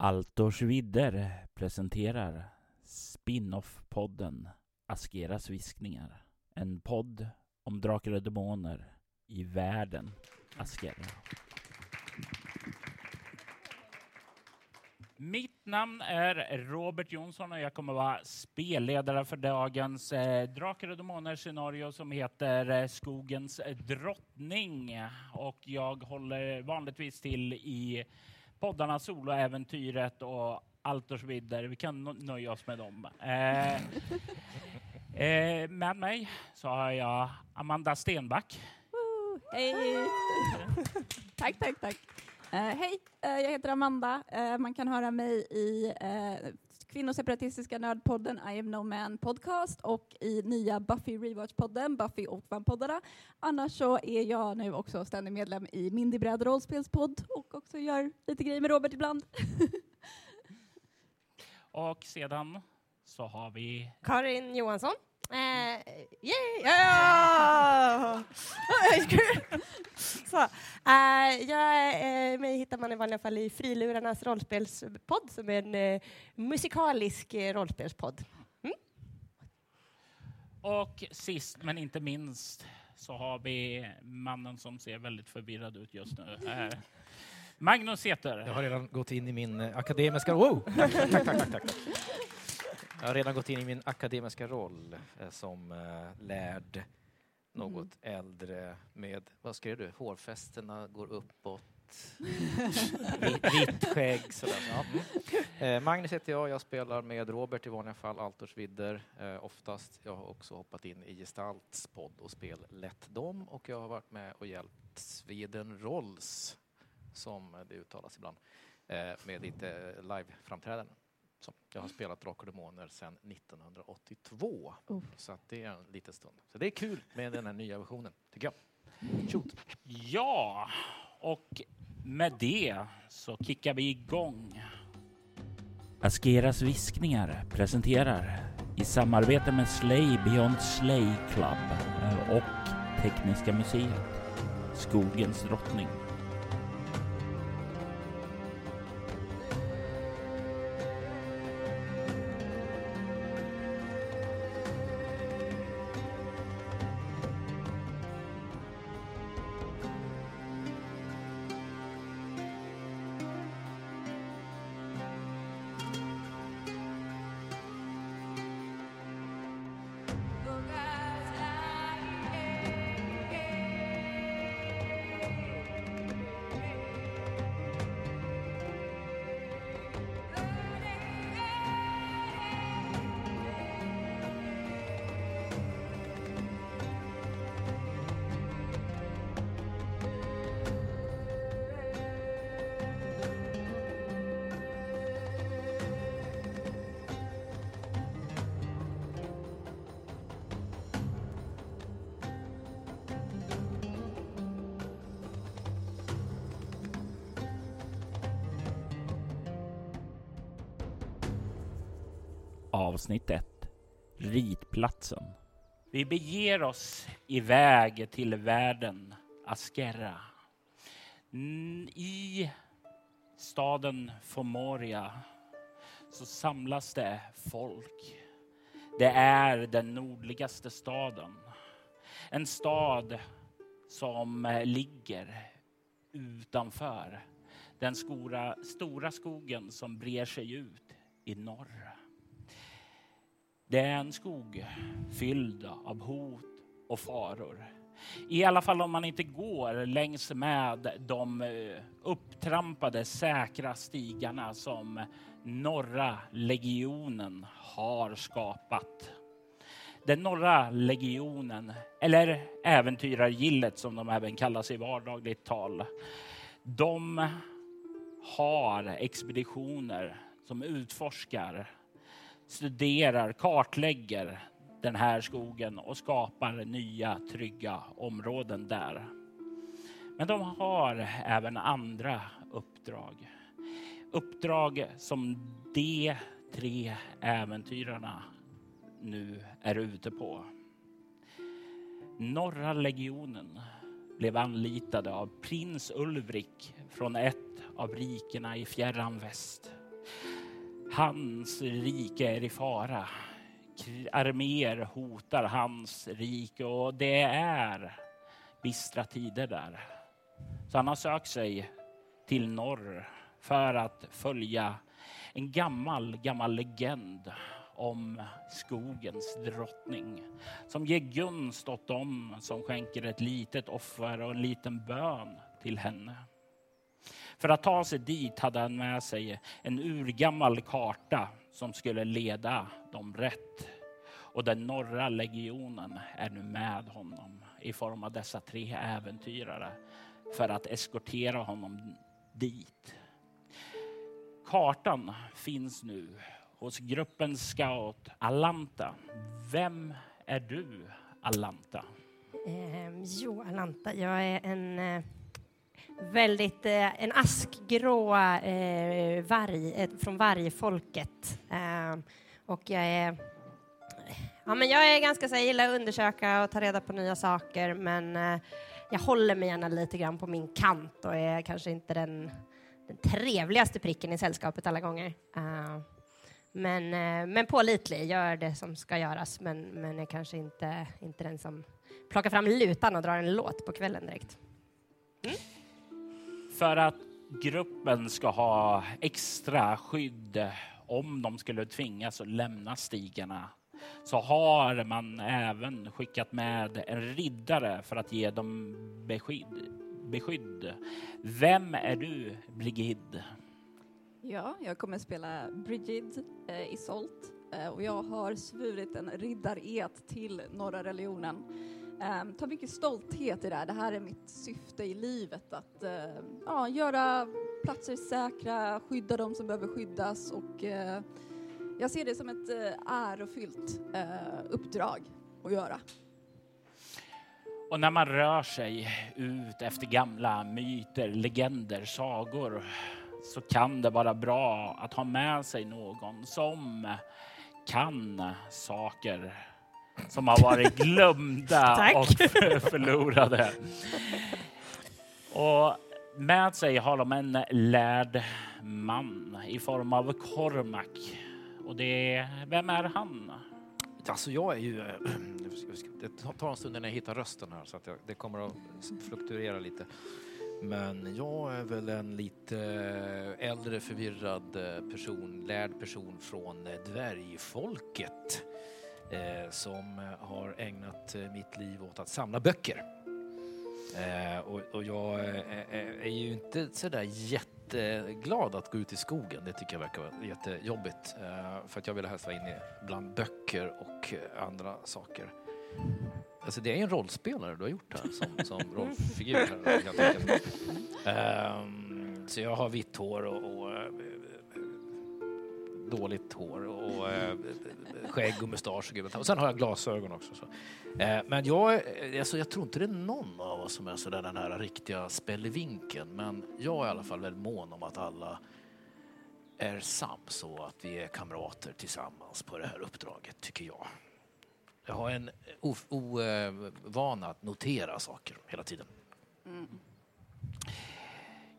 Altors vidder presenterar spin-off-podden Askeras viskningar. En podd om drakar och demoner i världen Askera. Mitt namn är Robert Jonsson och jag kommer vara spelledare för dagens eh, Drakar och Demoner scenario som heter eh, Skogens drottning. Och jag håller vanligtvis till i poddarna Soloäventyret och Altors vidder. Vi kan nöja oss med dem. Eh, eh, med mig så har jag Amanda Stenback. Woo, hej! tack, tack, tack. Uh, Hej, uh, jag heter Amanda. Uh, man kan höra mig i uh, kvinnoseparatistiska nördpodden I am no man podcast och i nya Buffy Rewatch-podden, Buffy och Vampoddarna. Annars så är jag nu också ständig medlem i Mindy Bräd rollspelspodd och också gör lite grejer med Robert ibland. och sedan så har vi Karin Johansson. Uh, yeah! Så, uh, jag, uh, mig hittar man i vanliga fall i Frilurarnas rollspelspodd som är en uh, musikalisk rollspelspodd. Mm. Och sist men inte minst så har vi mannen som ser väldigt förvirrad ut just nu. Magnus Heter. Jag har redan gått in i min akademiska... Wow! Tack, tack, tack, tack, tack. Jag har redan gått in i min akademiska roll eh, som eh, lärd, något mm. äldre med, vad skrev du, hårfästena går uppåt, vitt skägg. Sådär. Ja. Mm. Eh, Magnus heter jag, jag spelar med Robert i vanliga fall, Altors vidder eh, oftast. Jag har också hoppat in i Gestalts podd och spel Lätt dem och jag har varit med och hjälpt Sweden Rolls, som det uttalas ibland, eh, med lite live-framträdanden. Så jag har spelat Drakar och Demoner sedan 1982. Uh. Så att det är en liten stund. Så det är kul med den här nya versionen, tycker jag. Shoot. Ja, och med det så kickar vi igång. Askeras viskningar presenterar i samarbete med Slay Beyond Slay Club och Tekniska museet Skogens drottning Avsnitt 1. Ritplatsen. Vi beger oss iväg till världen Askerra. I staden Fomoria så samlas det folk. Det är den nordligaste staden. En stad som eh, ligger utanför den stora, stora skogen som brer sig ut i norr. Det är en skog fylld av hot och faror. I alla fall om man inte går längs med de eh, upptrampade säkra stigarna som norra legionen har skapat. Den norra legionen, eller äventyrargillet som de även kallas i vardagligt tal, de har expeditioner som utforskar studerar, kartlägger den här skogen och skapar nya trygga områden där. Men de har även andra uppdrag. Uppdrag som de tre äventyrarna nu är ute på. Norra legionen blev anlitade av prins Ulrik från ett av rikena i fjärran väst Hans rike är i fara. Arméer hotar hans rike och det är bistra tider där. Så han har sökt sig till norr för att följa en gammal, gammal legend om skogens drottning som ger gunst åt dem som skänker ett litet offer och en liten bön till henne. För att ta sig dit hade han med sig en urgammal karta som skulle leda dem rätt. Och den norra legionen är nu med honom i form av dessa tre äventyrare för att eskortera honom dit. Kartan finns nu hos gruppen Scout Alanta. Vem är du, Alanta? Eh, jo, Alanta, jag är en eh, väldigt, eh, en askgrå eh, varg eh, från vargfolket. Eh, och jag är, ja men jag är ganska så jag gillar att undersöka och ta reda på nya saker, men eh, jag håller mig gärna lite grann på min kant och är kanske inte den, den trevligaste pricken i sällskapet alla gånger. Uh, men, uh, men pålitlig, gör det som ska göras, men, men är kanske inte, inte den som plockar fram lutan och drar en låt på kvällen direkt. Mm. För att gruppen ska ha extra skydd om de skulle tvingas att lämna stigarna så har man även skickat med en riddare för att ge dem beskydd. beskydd. Vem är du, Brigid? Ja, jag kommer spela Brigid eh, Isolt eh, och jag har svurit en riddaret till Norra religionen. Ehm, um, tar mycket stolthet i det här. Det här är mitt syfte i livet, att uh, ja, göra platser säkra, skydda de som behöver skyddas och uh, jag ser det som ett uh, ärofyllt eh, uppdrag att göra. Och när man rör sig ut efter gamla myter, legender, sagor så kan det vara bra att ha med sig någon som kan saker som har varit glömda och förlorade. Och med sig har de en lärd man i form av Kormak och det, vem är han? Alltså jag är ju... Det tar en stund innan jag hittar rösten här så att det kommer att fluktuera lite. Men jag är väl en lite äldre förvirrad person, lärd person från dvärgfolket eh, som har ägnat mitt liv åt att samla böcker. Eh, och, och, jag är, ju inte sådär jätteglad att gå ut i skogen. Det tycker jag verkar vara jättejobbigt. Eh, för att jag vill helst vara inne bland böcker och andra saker. Alltså det är en rollspelare du har gjort här som, som rollfigur. Här, eh, så jag har vitt hår och, och eh, dåligt hår och eh, skägg och mustasch och Och sen har jag glasögon också. Så. Eh, men jag, eh, alltså, jag tror inte det är någon av oss som är sådär den här riktiga spelvinkeln. Men jag är i alla fall väldigt mån om att alla är sams och att vi är kamrater tillsammans på det här uppdraget, tycker jag. Jag har en ovana att notera saker hela tiden. Mm.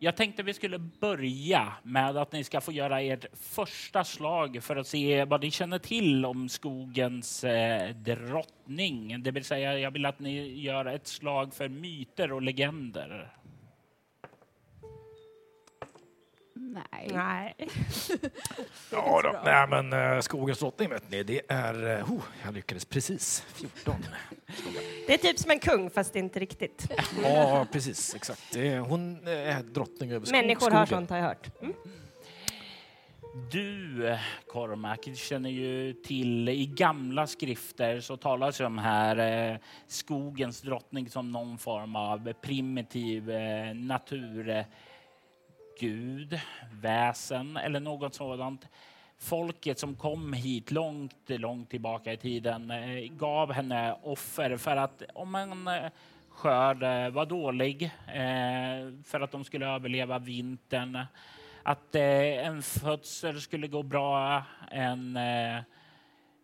Jag tänkte vi skulle börja med att ni ska få göra ert första slag för att se vad ni känner till om skogens eh, drottning. Det vill säga, jag vill att ni gör ett slag för myter och legender. Nej. Nej. ja då. Nej, men uh, skogens drottning vet ni, det är... Uh, oh, jag lyckades precis. 14. Det är typ som en kung, fast inte riktigt. ja, precis. Exakt. hon är drottning över skog, Människor har sånt, har jag hört. Mm. Du, Cormac, känner ju till i gamla skrifter så talas det om här eh, skogens drottning som någon form av primitiv eh, natur gud, väsen eller något sådant. Folket som kom hit långt, långt tillbaka i tiden eh, gav henne offer för att om en eh, skörd eh, var dålig för att de skulle överleva vintern, att en födsel skulle gå bra, en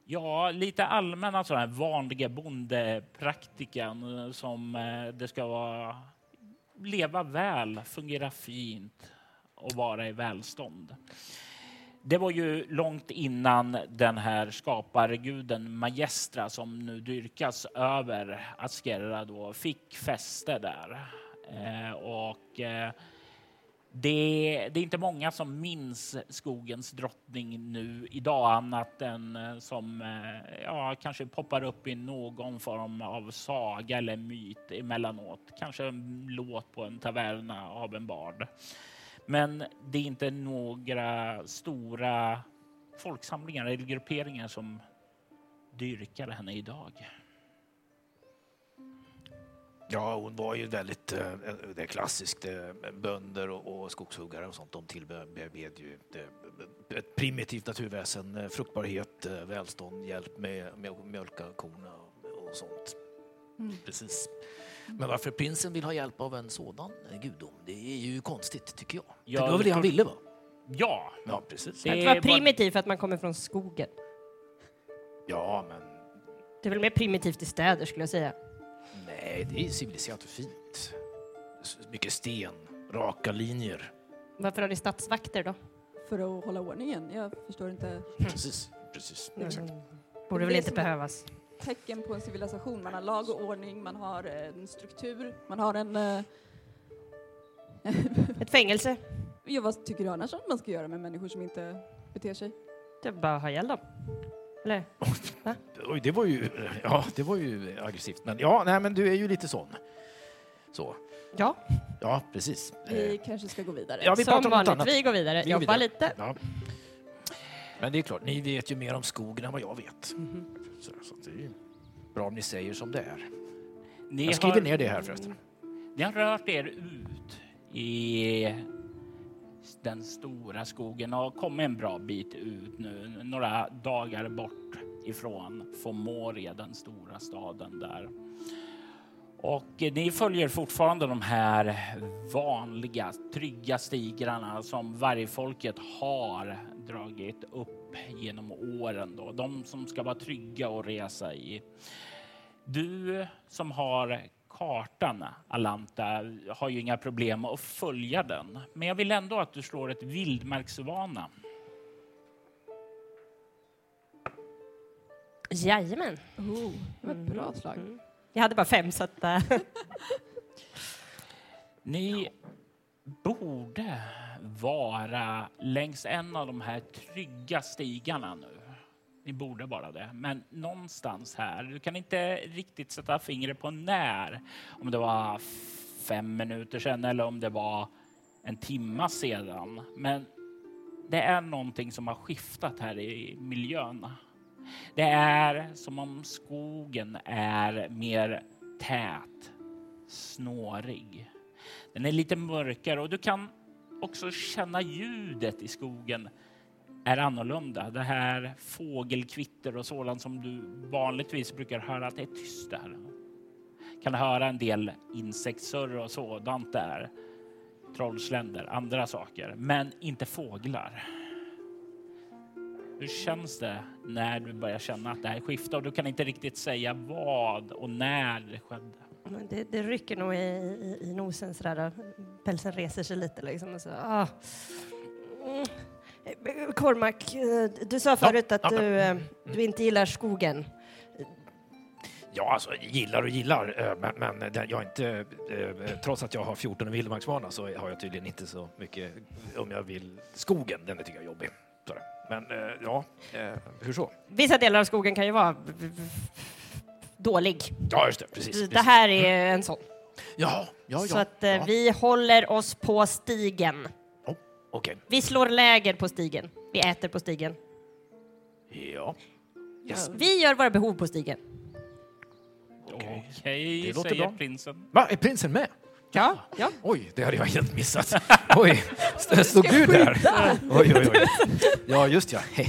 Ja, lite allmänna sådana vanliga bondepraktiken som det ska vara leva väl, fungera fint och vara i välstånd. det var ju långt innan den här skaparguden Majestra som nu dyrkas över Askerra då fick fäste där. Eh, och eh, det, det, är inte många som minns skogens drottning nu idag annat än eh, som eh, ja, kanske poppar upp i någon form av saga eller myt emellanåt. Kanske en låt på en taverna av en bard. Men det är inte några stora folksamlingar eller grupperingar som dyrkar henne idag. Ja, hon var ju väldigt eh, det är klassiskt. Eh, bönder och skogshuggare och sånt, de tillbed ju ett primitivt naturväsen, eh, fruktbarhet, välstånd, hjälp med, med mjölka korna och sånt. Mm. Precis. Men varför prinsen vill ha hjälp av en sådan gudom, det är ju konstigt tycker jag. Ja, det var väl det han ville va? Ja. Ja, precis. Det, det var primitivt för att man kommer från skogen. Ja, men... Det är väl mer primitivt i städer skulle jag säga. Nej, det är civiliserat och fint. Mycket sten, raka linjer. Varför har ni stadsvakter då? För att hålla ordningen. Jag förstår inte. Precis, precis. Mm. Exakt. Borde väl inte behövas. Tecken på en civilisation. Man har lag och ordning, man har en struktur, man har en... Uh... Ett fängelse. Ja, vad tycker du annars att man ska göra med människor som inte beter sig? Det är bara att ha ihjäl dem. Eller? Oj, det var ju, ja, det var ju aggressivt. Men ja, nej, men du är ju lite sån. Så. Ja. Ja, precis. Vi eh. kanske ska gå vidare. Ja, vi Som vanligt, annat. vi går vidare. Vi Jobba vidare. lite. Ja. Men det är klart, ni vet ju mer om skogen än vad jag vet. Mm -hmm. Så, så det är bra om ni säger som det är. Ni jag skriver har, ner det här förresten. Ni har rört er ut i den stora skogen och kommit en bra bit ut nu, några dagar bort ifrån Fomoria, den stora staden där. Och ni följer fortfarande de här vanliga trygga stigarna som vargfolket har dragit upp genom åren. Då. De som ska vara trygga att resa i. Du som har kartan, Alanta, har ju inga problem att följa den. Men jag vill ändå att du slår ett vildmarksvana. Jajamän. Oh, det var ett bra slag. Mm. Jag hade bara fem, så att... Uh... Ni borde vara längs en av de här trygga stigarna nu. Ni borde vara det. Men någonstans här, du kan inte riktigt sätta fingret på när. Om det var fem minuter sedan eller om det var en timma sedan. Men det är någonting som har skiftat här i miljön. Det är som om skogen är mer tät, snårig. Den är lite mörkare och du kan också känna ljudet i skogen är annorlunda. Det här fågelkvitter och sådant som du vanligtvis brukar höra att det är tyst där. Kan höra en del insektssurr och sådant där. Trollsländer, andra saker, men inte fåglar. Hur känns det när du börjar känna att det här skiftar och du kan inte riktigt säga vad och när det skedde? Det, det rycker nog i, i, i nosen sådär. Pälsen reser sig lite liksom. Och så, ah. mm. Cormac, eh, du sa förut att du, eh, du inte gillar skogen. Ja, alltså gillar och gillar, eh, men, men jag inte, trots att jag har 14 vildmarksvana så har jag tydligen inte så mycket, om jag vill, skogen, den tycker jag är jobbig. Men ja, hur så? Vissa delar av skogen kan ju vara dålig. Ja, just det, precis. precis. Det här är en sån. Ja, ja, ja. Så att ja. vi håller oss på stigen. Okay. Vi slår läger på stigen. Vi äter på stigen. Ja. Yes. Vi gör våra behov på stigen. Okej, okay. okay, säger bra. prinsen. Va, är prinsen med? Ja. ja. Oj, det hade jag helt missat. Oj, stod du där? Oj, oj, oj. Ja, just ja.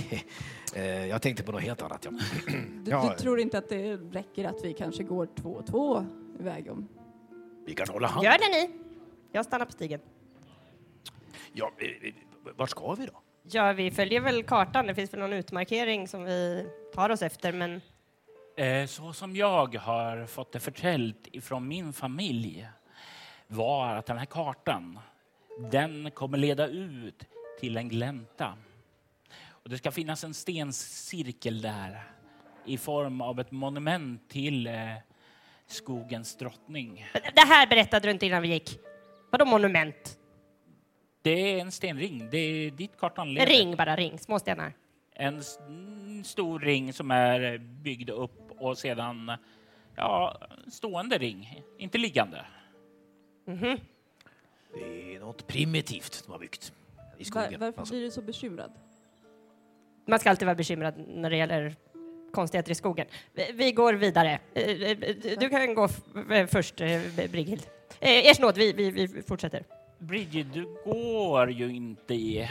Eh, jag tänkte på något helt annat. Ja. Du, ja. du tror inte att det räcker att vi kanske går två och två iväg om? Vi kan hålla hand. Gör det ni. Jag stannar på stigen. Ja, vart ska vi då? Ja, vi följer väl kartan. Det finns väl någon utmarkering som vi tar oss efter, men... Eh, så som jag har fått det förtäljt ifrån min familj var att den här kartan, den kommer leda ut till en glänta. Och det ska finnas en stencirkel där i form av ett monument till eh, skogens drottning. Det här berättade du inte innan vi gick. Vadå monument? Det är en stenring. Det är dit kartan leder. ring bara, ring. Små stenar. En stor ring som är byggd upp och sedan ja, stående ring, inte liggande. Mhm. Det är något primitivt de har byggt i Var, skogen. varför alltså. blir du så bekymrad? Man ska alltid vara bekymrad när det gäller konstigheter i skogen. Vi, vi går vidare. Eh, eh, Du kan gå f- eh, först, eh, Brighild. Eh, Ers nåd, vi, vi, vi fortsätter. Bridget, du går ju inte i...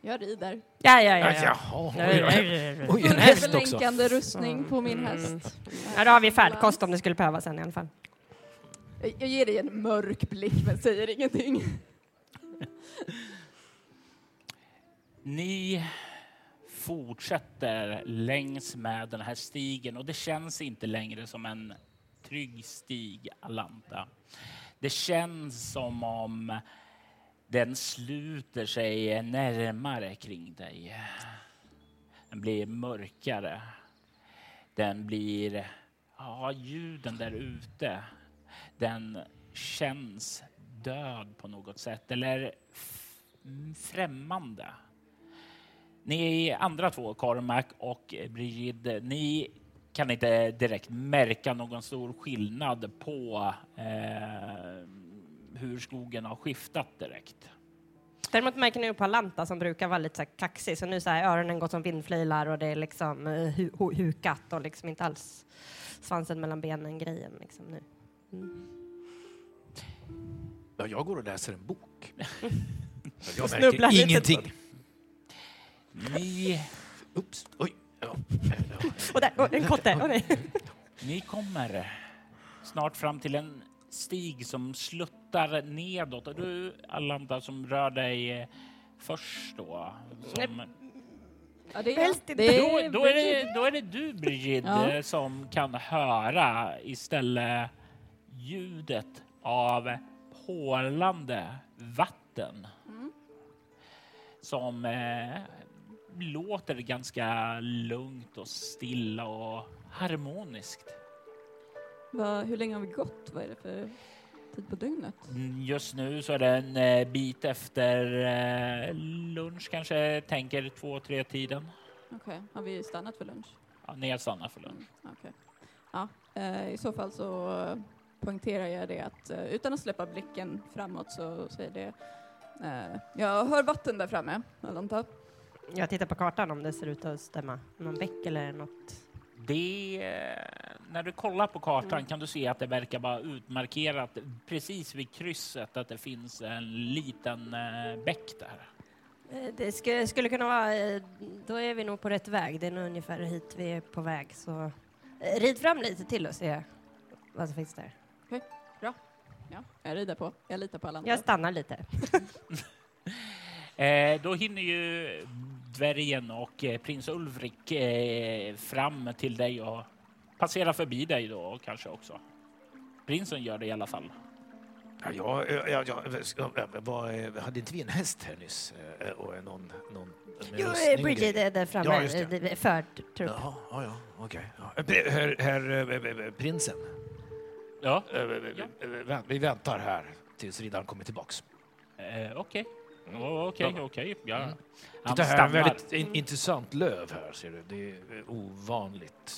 Jag rider. Ja, ja, ja. Ja, ja. jaha, oj, en häst också. Rustning på min Mm. häst. Ja, då har vi färdkost om det skulle behövas sen i alla fall. Jag- Jag ger dig en mörk blick men säger ingenting. Ni fortsätter längs med den här stigen och det känns inte längre som en trygg stig, Alanta. Det känns som om den sluter sig närmare kring dig. Den blir mörkare. Den blir... Ja, ljuden där ute, den känns död på något sätt eller främmande. Ni andra två, Cormac och Brigid, ni kan inte direkt märka någon stor skillnad på eh, hur skogen har skiftat direkt. Däremot märker ni på Alanta som brukar vara lite så här kaxig, så nu så här öronen gått som vindflilar och det är liksom eh, hu hu hukat och liksom inte alls svansen mellan benen grejen liksom nu. Mm. Ja, jag går och läser en bok. Jag märker ingenting. Ni, Oops. Oj. Ja. Och där, oh, en kotte! Oh, nej. ni kommer snart fram till en stig som sluttar nedåt och du, Alanta, som rör dig eh, först då. Som, Ja, det Helst inte. det Då, då, är det, då är det du, Brigid, Ja. eh, som kan höra istället ljudet av porlande vatten. Mm. Som eh, låter ganska lugnt och stilla och harmoniskt. Vad- hur länge har vi gått? Vad är det för tid på dygnet? Mm, Just nu så är det en eh, bit efter eh, lunch, kanske tänker två, tre tiden. Okej, har vi stannat för lunch? Ja, ni har stannat för lunch. Mm, okej. Ja, eh, I så fall så poängterar jag det att eh, utan att släppa blicken framåt så säger det eh, jag hör vatten där framme, Alanta. Jag tittar på kartan om det ser ut att stämma. Någon bäck eller något. Det, eh, när du kollar på kartan Mm. kan du se att det verkar vara utmarkerat precis vid krysset att det finns en liten bäck där. Det skulle, skulle kunna vara, då är vi nog på rätt väg. Det är nog ungefär hit vi är på väg. Så rid fram lite till och se vad som finns där. Ja, jag rider på. Jag litar på Alanta. Jag stannar lite. Eh, då hinner ju dvärgen och eh, prins Ulrik eh, fram till dig och passera förbi dig då kanske också. Prinsen gör det i alla fall. Ja, ja, ja, ja, ja, vad, eh, hade inte vi en häst här nyss? Eh, Och någon, någon med Jo, eh, Bridget är där framme. Ja, just det. eh, det är Förd trupp. Jaha, ja, ja, okej. Ja. Eh, pri- Herr, herr eh, eh, prinsen, Ja, eh, vi väntar här tills riddaren kommer tillbaks. eh, okej. Okej, okej. Mm. Titta här, väldigt in, intressant löv här ser du. Det är ovanligt.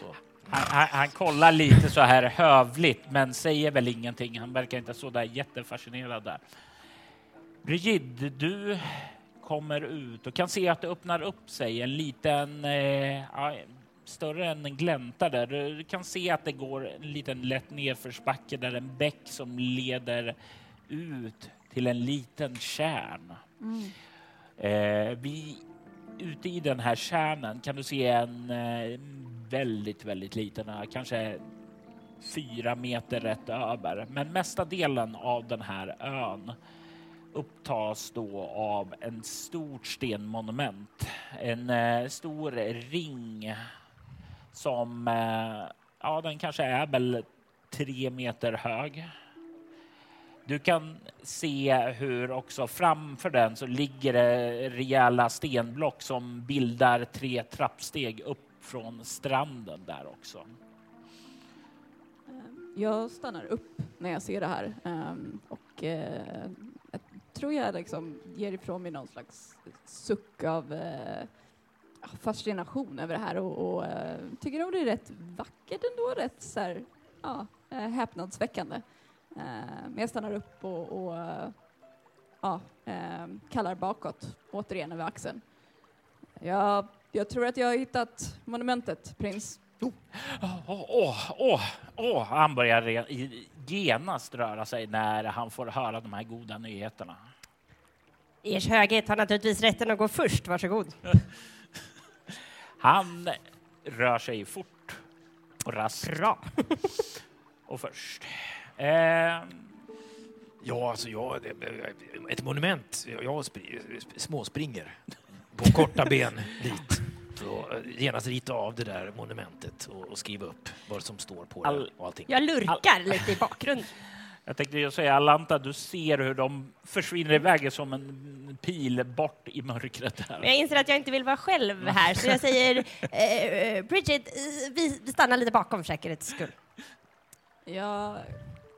Så. Han, han, han kollar lite så här hövligt, men säger väl ingenting. Han verkar inte så där jättefascinerad där. Brigid, du kommer ut och kan se att det öppnar upp sig en liten, eh, större än en glänta där. Du kan se att det går en liten lätt nedförsbacke där en bäck som leder ut till en liten kärn. Mm. Eh, vi, ute i den här kärnan kan du se en eh, väldigt, väldigt liten kanske fyra meter rätt över. Men mesta delen av den här ön upptas då av en stort stenmonument. En eh, stor ring som, eh, ja den kanske är väl tre meter hög. Du kan se hur också framför den så ligger det rejäla stenblock som bildar tre trappsteg upp från stranden där också. Ehm, jag stannar upp när jag ser det här ehm, och eh, jag tror jag liksom ger ifrån mig någon slags suck av eh, fascination över det här och, och eh, tycker nog det är rätt vackert ändå, rätt så här, ja, eh, häpnadsväckande. Eh, Men jag stannar upp och, och ja, kallar bakåt, återigen över axeln. Jag, jag tror att jag har hittat monumentet, prins. Åh, åh, åh, åh. Han börjar genast röra sig när han får höra de här goda nyheterna. Ers höghet har naturligtvis rätten att gå först, varsågod. Han rör sig fort och raskt Bra. och först. Eh, Ja, alltså jag, ett monument. Jag spri- småspringer på korta ben dit. Så eh, genast rita av det där monumentet och, och skriva upp vad som står på All- det och allting. Jag lurkar lite i bakgrunden. Jag tänkte ju säga Alanta, du ser hur de försvinner iväg som en pil bort i mörkret. Men jag inser att jag inte vill vara själv här, så jag säger eh, Bridget, eh, vi vi stannar lite bakom för säkerhets skull. Jag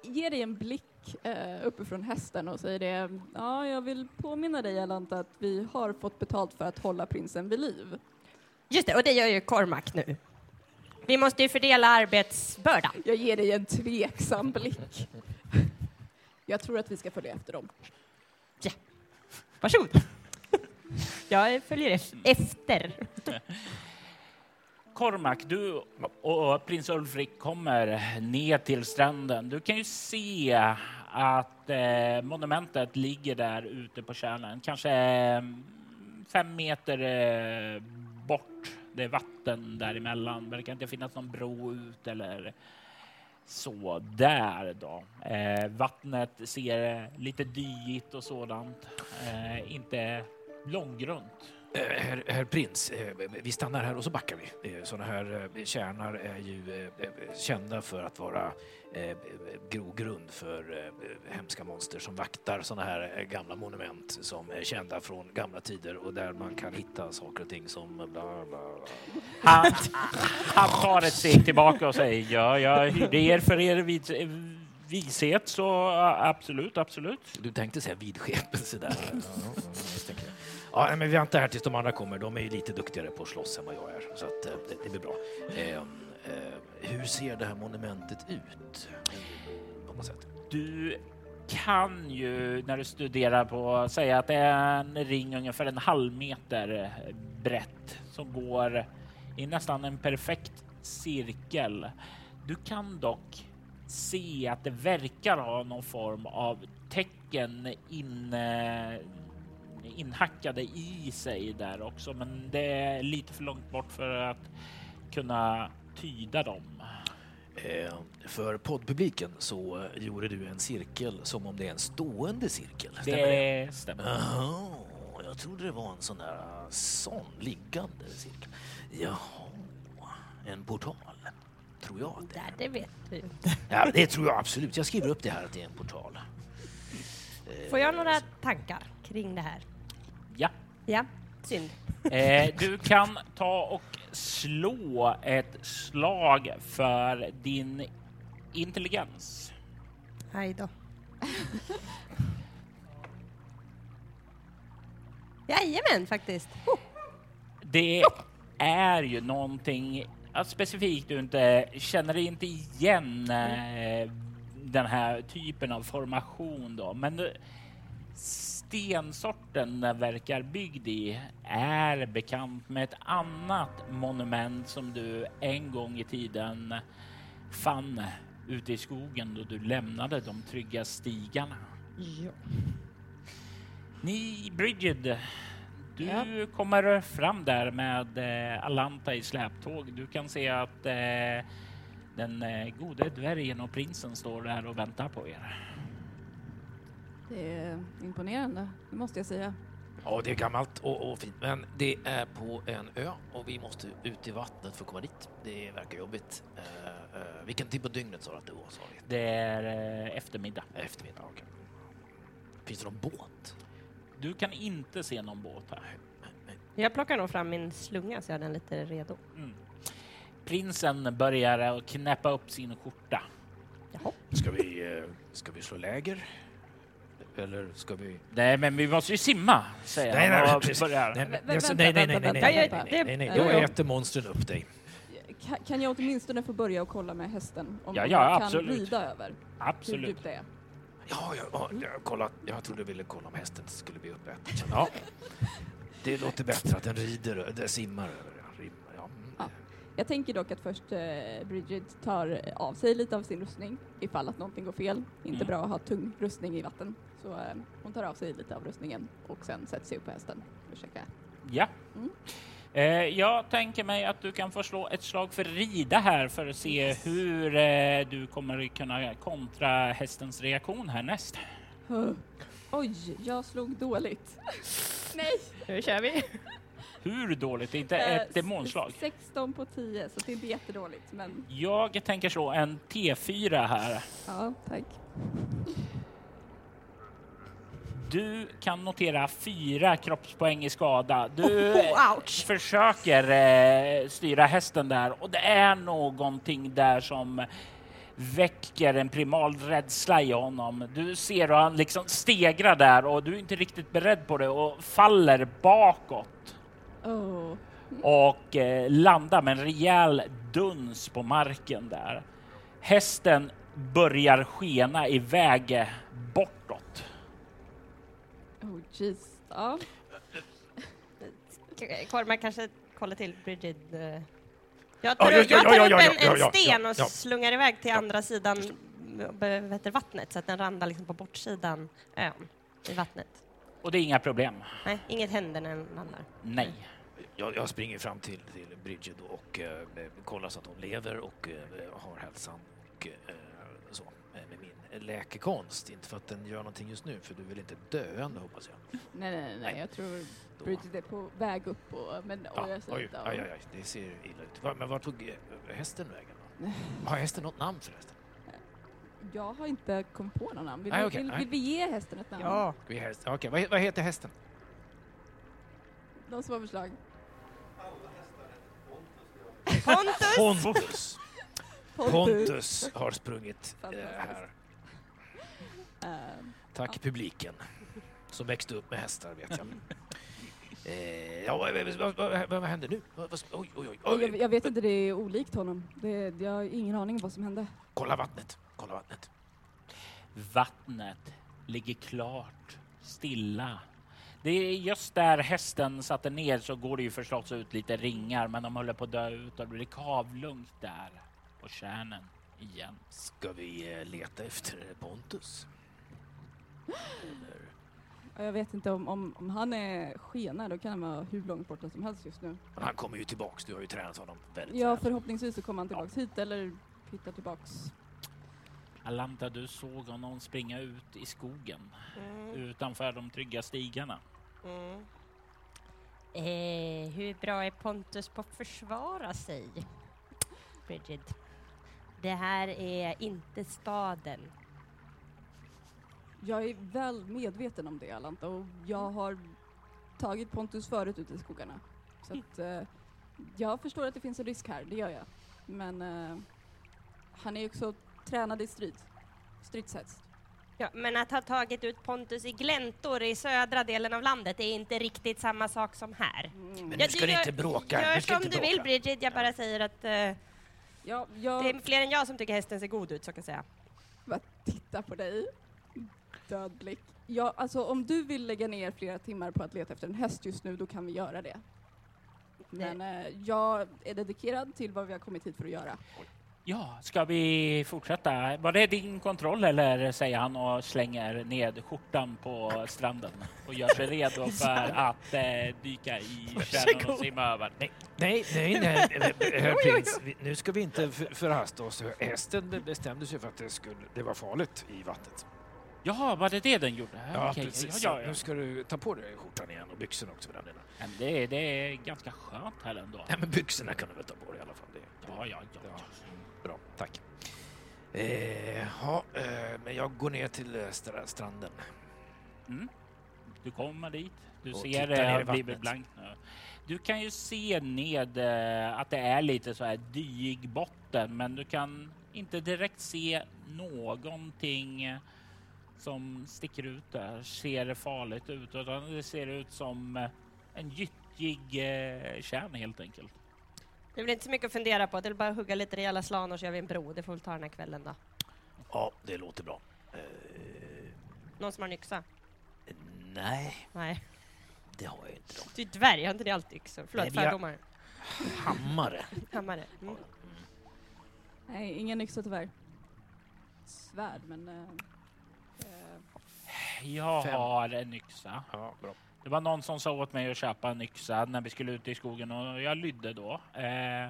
ger dig en blick eh, uppifrån hästen och säger det. Ja, jag vill påminna dig Alanta att vi har fått betalt för att hålla prinsen vid liv. Just det, och det gör ju Cormac nu. Vi måste ju fördela arbetsbördan. Jag ger dig en tveksam blick. Jag tror att vi ska följa efter dem. Varsågod. Jag följer ef- efter. Cormac, du och prins Ulfrik kommer ner till stranden. Du kan ju se att eh, monumentet ligger där ute på kärnan, kanske eh, fem meter eh, bort. Det är vatten däremellan. Det verkar inte finnas någon bro ut eller så där då. Eh, vattnet ser lite dyigt och sådant. Eh, inte långgrunt. Eh, Herr, herr prins, eh, vi stannar här och så backar vi. Eh, Sådana här kärnar är ju kända för att vara grogrund för hemska monster som vaktar sådana här gamla monument som är kända från gamla tider och där man kan hitta saker och ting som bla bla. bla. Han, han tar ett steg tillbaka och säger ja, jag hyrde er för er vis, vishet, så absolut, absolut. Du tänkte säga vidskepelse där. Ja, ja, men vi väntar här tills de andra kommer. De är ju lite duktigare på att slåss än vad jag är, så att, eh, det, det blir bra. Eh, eh, hur ser det här monumentet ut? På något sätt. Du kan ju när du studerar på säga att det är en ring ungefär en halv meter brett som går i nästan en perfekt cirkel. Du kan dock se att det verkar ha någon form av tecken in, inhackade i sig där också, men det är lite för långt bort för att kunna tyda dem. Eh, för poddpubliken så eh, gjorde du en cirkel som om det är en stående cirkel. Stämmer det? Det stämmer. Jaha, jag trodde det var en sån där eh, sån liggande cirkel. Jaha, en portal. Tror jag att det Där, är. det vet vi inte. Ja, det tror jag absolut. Jag skriver upp det här att det är en portal. Får jag några tankar kring det här? Ja. Ja, synd. Eh, du kan ta och slå ett slag för din intelligens. Aj då. Jajamän, faktiskt. Oh. Det är ju någonting specifikt du inte känner inte igen eh, den här typen av formation då, men du- stensorten den verkar byggd i är bekant med ett annat monument som du en gång i tiden fann ute i skogen då du lämnade de trygga stigarna. Ja. Ni, Bridget, du Ja. kommer fram där med eh, Alanta i släptåg. Du kan se att eh, den eh, gode dvärgen och prinsen står där och väntar på er. Det är imponerande, det måste jag säga. Ja, det är gammalt och, och fint, men det är på en ö och vi måste ut i vattnet för att komma dit. Det verkar jobbigt. Eh, eh, vilken tid på dygnet sa du att det var? Sa vi? Det är eh, eftermiddag. Eftermiddag, okej. Finns det någon båt? Du kan inte se någon båt här. Jag plockar nog fram min slunga så jag har den lite redo. Mm. Prinsen börjar knäppa upp sin skjorta. Jaha. Ska vi, eh, ska vi slå läger? Eller ska vi... Nej, men vi måste ju simma, säger Nej, nej, han. Nej, nej, vänta, nej, nej, nej, nej, nej, nej, nej, nej, jag- äter monstren upp dig. Ka- Kan jag åtminstone få börja och kolla med hästen? Om Ja, ja, jag kan absolut. rida över? Hur Absolut. djupt det är? Ja, ja, ja jag, kollat. jag trodde du ville kolla om hästen skulle bli uppäten. Ja, det låter bättre att den rider, den simmar över. Ja, rimmar, ja. Mm. Ja. Jag tänker dock att först eh, Bridget tar av sig lite av sin rustning ifall att någonting går fel. Inte Mm. bra att ha tung rustning i vatten. Så eh, hon tar av sig lite av rustningen och sen sätter sig upp på hästen. Försöka. Ja. Mm. Eh, jag tänker mig att du kan få slå ett slag för rida här för att se hur eh, du kommer kunna kontra hästens reaktion härnäst. Huh. Oj, jag slog dåligt. Nej! Nu kör vi. Hur dåligt? Det är inte Eh, ett demonslag. s- 16 på 10, så det är inte jättedåligt. Men Jag tänker slå en T4 här. ja, tack. Du kan notera fyra kroppspoäng i skada. Du Oh, ouch. försöker eh, styra hästen där och det är någonting där som väcker en primal rädsla i honom. Du ser hur han liksom stegrar där och du är inte riktigt beredd på det och faller bakåt Oh. och eh, landar med en rejäl duns på marken där. Hästen börjar skena iväg bortåt. Oh jeez. Ja. Korma kanske kolla till Bridget. eh. Jag Ja, tar, ja, jag ja, tar ja, upp en, ja, ja, en sten och ja. slungar iväg till andra sidan vad heter vattnet så att den landar liksom på bortsidan ön i vattnet. Och det är inga problem. Nej, inget händer när den landar. Nej. Jag, jag springer fram till, till Bridget och eh, kollar så att hon lever och eh, har hälsan och eh, så med min läkekonst. Inte för att den gör någonting just nu, för du vill inte döende hoppas jag. Nej, nej, nej, Nej. jag tror Då- Bridget är på väg upp och, men Ja, och jag ser oj, av- aj, aj, aj, det ser illa ut. Va- Men var tog eh, hästen vägen? Då? Har hästen något namn förresten? Jag har inte kommit på någon namn. Vill, Nej, vi- okej, vill, vill vi ge hästen ett namn? Vi häst, okej, vad, he- vad heter hästen? Någon som har förslag? Pontus! Pontus. Pontus har sprungit eh, här. Ehm, Tack publiken som växte upp med hästar vet jag. Eh, ja, vad, vad, vad, vad händer nu? Vad, vad, oj, oj, oj, oj. jag, jag vet inte, det är olikt honom. Det, jag har ingen aning om vad som hände. Kolla vattnet, kolla vattnet. Vattnet ligger klart, stilla. Det är just där hästen satte ner så går det ju förstås ut lite ringar men de håller på att dö ut och det blir kavlugnt där på kärnen igen. Ska vi eh, leta efter Pontus? Eller, Jag vet inte om, om, om han är skena, då kan han vara hur långt borta som helst just nu. men han kommer ju tillbaks, du har ju tränat honom väldigt Ja, väl. förhoppningsvis så kommer han tillbaks hit eller hittar tillbaks. Alanta, du såg honom springa ut i skogen Mm, utanför de trygga stigarna. mm. Eh, hur bra är Pontus på att försvara sig? Bridget. Det här är inte staden. Jag är väl medveten om det, Alanta, och jag har tagit Pontus förut ute i skogarna. Så att, eh, jag förstår att det finns en risk här, det gör jag. Men eh, han är också tränad i strid. Stridshäst. Ja, men att ha tagit ut Pontus i gläntor i södra delen av landet är inte riktigt samma sak som här. Mm. Men nu Ja, ska du inte bråka. Gör som du vill Bridget, jag bara säger att eh, Ja, jag det är fler än jag som tycker hästen ser god ut, så kan jag säga. bara tittar på dig. Död blick. Ja, alltså om du vill lägga ner flera timmar på att leta efter en häst just nu, då kan vi göra det. Men eh, jag är dedikerad till vad vi har kommit hit för att göra. Ja, ska vi fortsätta? Var det din kontroll eller säger han och slänger ned skjortan på stranden och gör sig redo för att eh, dyka i kärnan och simma över? Nej, nej, nej, nej, herr prins. vi- Nu ska vi inte för- förhasta oss. Hästen be- bestämde sig för att det, skulle, det var farligt i vattnet. Jaha, var det det den gjorde? Ja, Okej, precis. Ja, ja, Nu ja. ska du ta på dig skjortan igen och byxorna också för den delen. Men det, det är ganska skönt här ändå. Nej, men byxorna kan du väl ta på dig i alla fall. Ja, ja, ja. Bra, tack. Eh, ja, eh, men jag går ner till eh, stra- stranden. Mm. Du kommer dit. Du Och ser tittar det ner i har blivit vattnet. blankt nu. Du kan ju se ned eh, att det är lite så här dyig botten, men du kan inte direkt se någonting som sticker ut där, ser farligt ut, utan det ser ut som eh, en gyttjig eh, kärn helt enkelt. Det blir inte så mycket att fundera på. Det är bara att hugga lite rejäla slanor så gör vi en bro. Det får vi ta den här kvällen då. Ja, det låter bra. Eh, Någon som har en yxa? nej, Nej. det har jag inte. Då. Du är dvärg, har inte det alltid yxor? Förlåt, Nej, vi har- fördomar. Hammare. Hammare. Mm. Nej, ingen yxa tyvärr. Svärd, men... eh, eh, Jag Fem. har en yxa. Ja, bra. Det var någon som sa åt mig att köpa en yxa när vi skulle ut i skogen och jag lydde då. Eh,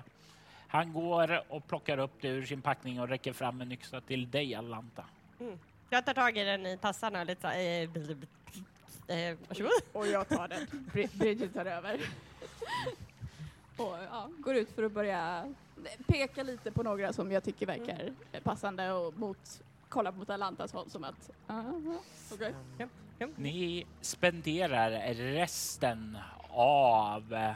han går och plockar upp det ur sin packning och räcker fram en yxa till dig, Alanta. Jag tar tag i den i tassarna och lite så här, eh, bl- bl- bl- eh, varsågod. och jag tar den. Bri- Bridget tar över. och ja, går ut för att börja peka lite på några som jag tycker verkar passande och mot, kolla mot Alantas håll som att... aha, okej. Ni spenderar resten av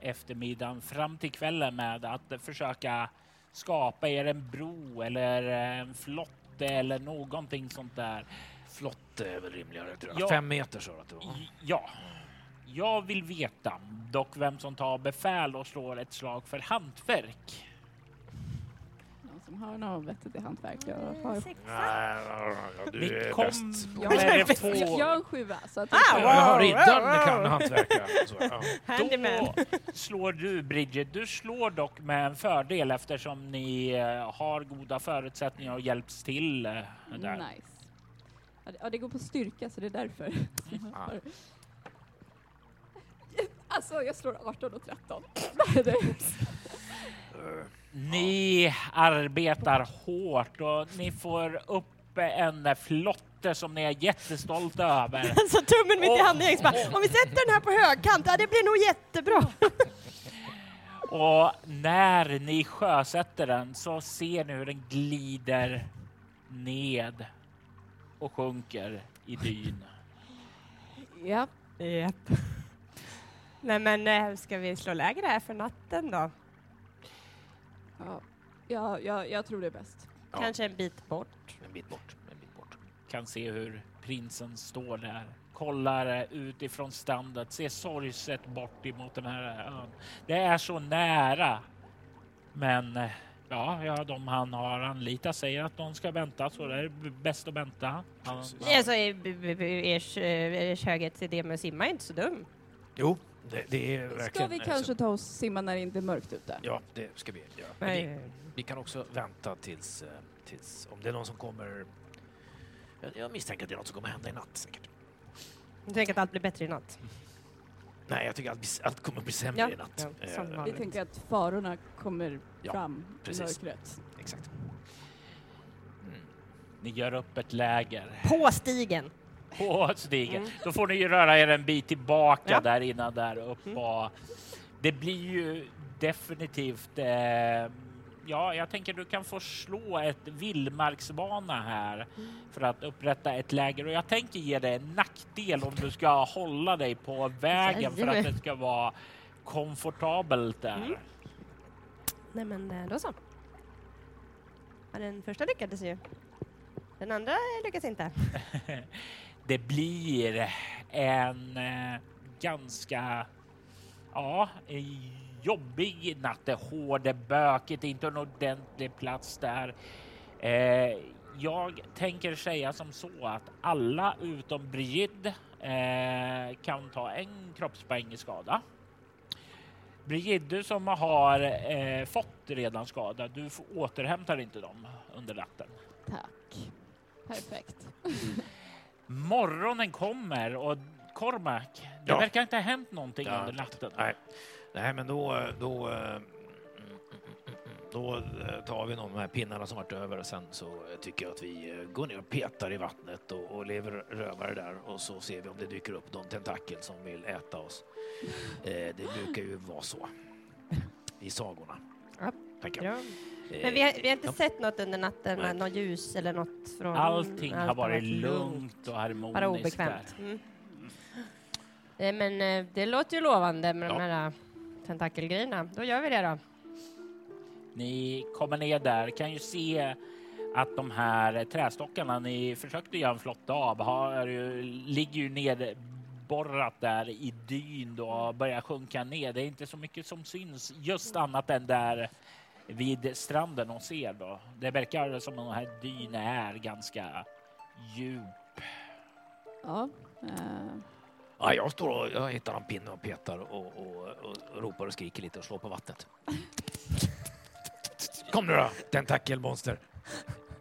eftermiddagen fram till kvällen med att försöka skapa er en bro eller en flotte eller någonting sånt där. Flotte är väl rimligare, tror jag. Ja. Fem meter sa du att det var. Ja. Jag vill veta dock vem som tar befäl och slår ett slag för hantverk. Som har något vettigt i hantverk. Jag har, ja, Ni du är kom bäst. jag, med har, jag har en sjua, så att Ah, jag. Jaha, riddaren kan hantverka. Så, ja. Handyman. Då slår du Bridget. Du slår dock med en fördel eftersom ni eh, har goda förutsättningar och hjälps till eh, där. Nice. Ja det, ja, det går på styrka, så det är därför. Ah. Alltså, jag slår 18 och 13. Ni arbetar hårt och ni får upp en flotte som ni är jättestolta över. Så tummen mitt i handen. bara, Om vi sätter den här på högkant, ja det blir nog jättebra. Och när ni sjösätter den så ser ni hur den glider ned och sjunker i dyn. Ja. Japp. Nej men eh, ska vi slå läger här för natten då? Ja, ja, ja, jag tror det är bäst. Ja. Kanske en bit bort. En bit bort. En bit bort. Kan se hur prinsen står där, kollar ut ifrån strandet, ser sorgset bort emot den här ön. Det är så nära. Men eh, ja, ja, de han har anlitat säger att de ska vänta, så det är bäst att vänta. Han, Alltså, eh, ers, eh, ers höghet idé med att simma är inte så dum. Jo, det, det är verkligen... Ska vi kanske så- ta oss simma när det inte är mörkt ute? Ja, det ska vi göra. Vi, vi kan också vänta tills, eh, tills... Om det är någon som kommer... Jag, jag misstänker att det är något som kommer hända i natt säkert. Jag tänker att allt blir bättre i natt. Nej, jag tycker allt, allt kommer bli sämre Ja, i natt. ja, Eh, Vi tänker att farorna kommer Ja, fram precis. i mörkret. Exakt. Mm. Ni gör upp ett läger På stigen. På stigen. Mm. Då får ni ju röra er en bit tillbaka Ja. där innan där upp Mm. det blir ju definitivt eh, Ja, jag tänker du kan få slå ett vildmarksbana här för att upprätta ett läger och jag tänker ge dig en nackdel om du ska hålla dig på vägen för att det ska vara komfortabelt där. Mm. Nej men eh, då så. Den första lyckades ju. Den andra lyckas inte. Det blir en eh, ganska ja, jobbig natt. Det är hård, det är bökigt, det är inte en ordentlig plats där. Eh, jag tänker säga som så att alla utom Brigid eh, kan ta en kroppspoäng i skada. Brigid, du som har eh, fått redan skada, du återhämtar inte dem under natten. Tack. Perfekt. Morgonen kommer och Cormac, det Ja. verkar inte ha hänt någonting Ja, under natten. Nej. Nej, men då... då eh, mm, mm, mm, då eh, tar vi någon av de här pinnarna som varit över och sen så eh, tycker jag att vi går ner och petar i vattnet och, och lever rövare där och så ser vi om det dyker upp någon tentakel som vill äta oss. Det brukar ju vara så i sagorna. Ja, tänker jag. Bra. Eh, Men vi har, vi har inte ja. sett något under natten, Nej. något ljus eller något från... Allting allt har varit lugnt och Bara harmoniskt. obekvämt. där. Mm. Eh, Men eh, det låter ju lovande med Ja. de här tentakelgrejerna. Då gör vi det då. Ni kommer ner där, kan ju se att de här trästockarna ni försökte göra en flotta av har ju, ligger ju nedborrat där i dyn då och börjar sjunka ner. Det är inte så mycket som syns just annat än där vid stranden och ser då. Det verkar som att den här dyn är ganska djup. Ja. eh, Ja, jag står och jag hittar en pinne och petar och, och, och ropar och skriker lite och slår på vattnet. Kom nu då, tentakelmonster.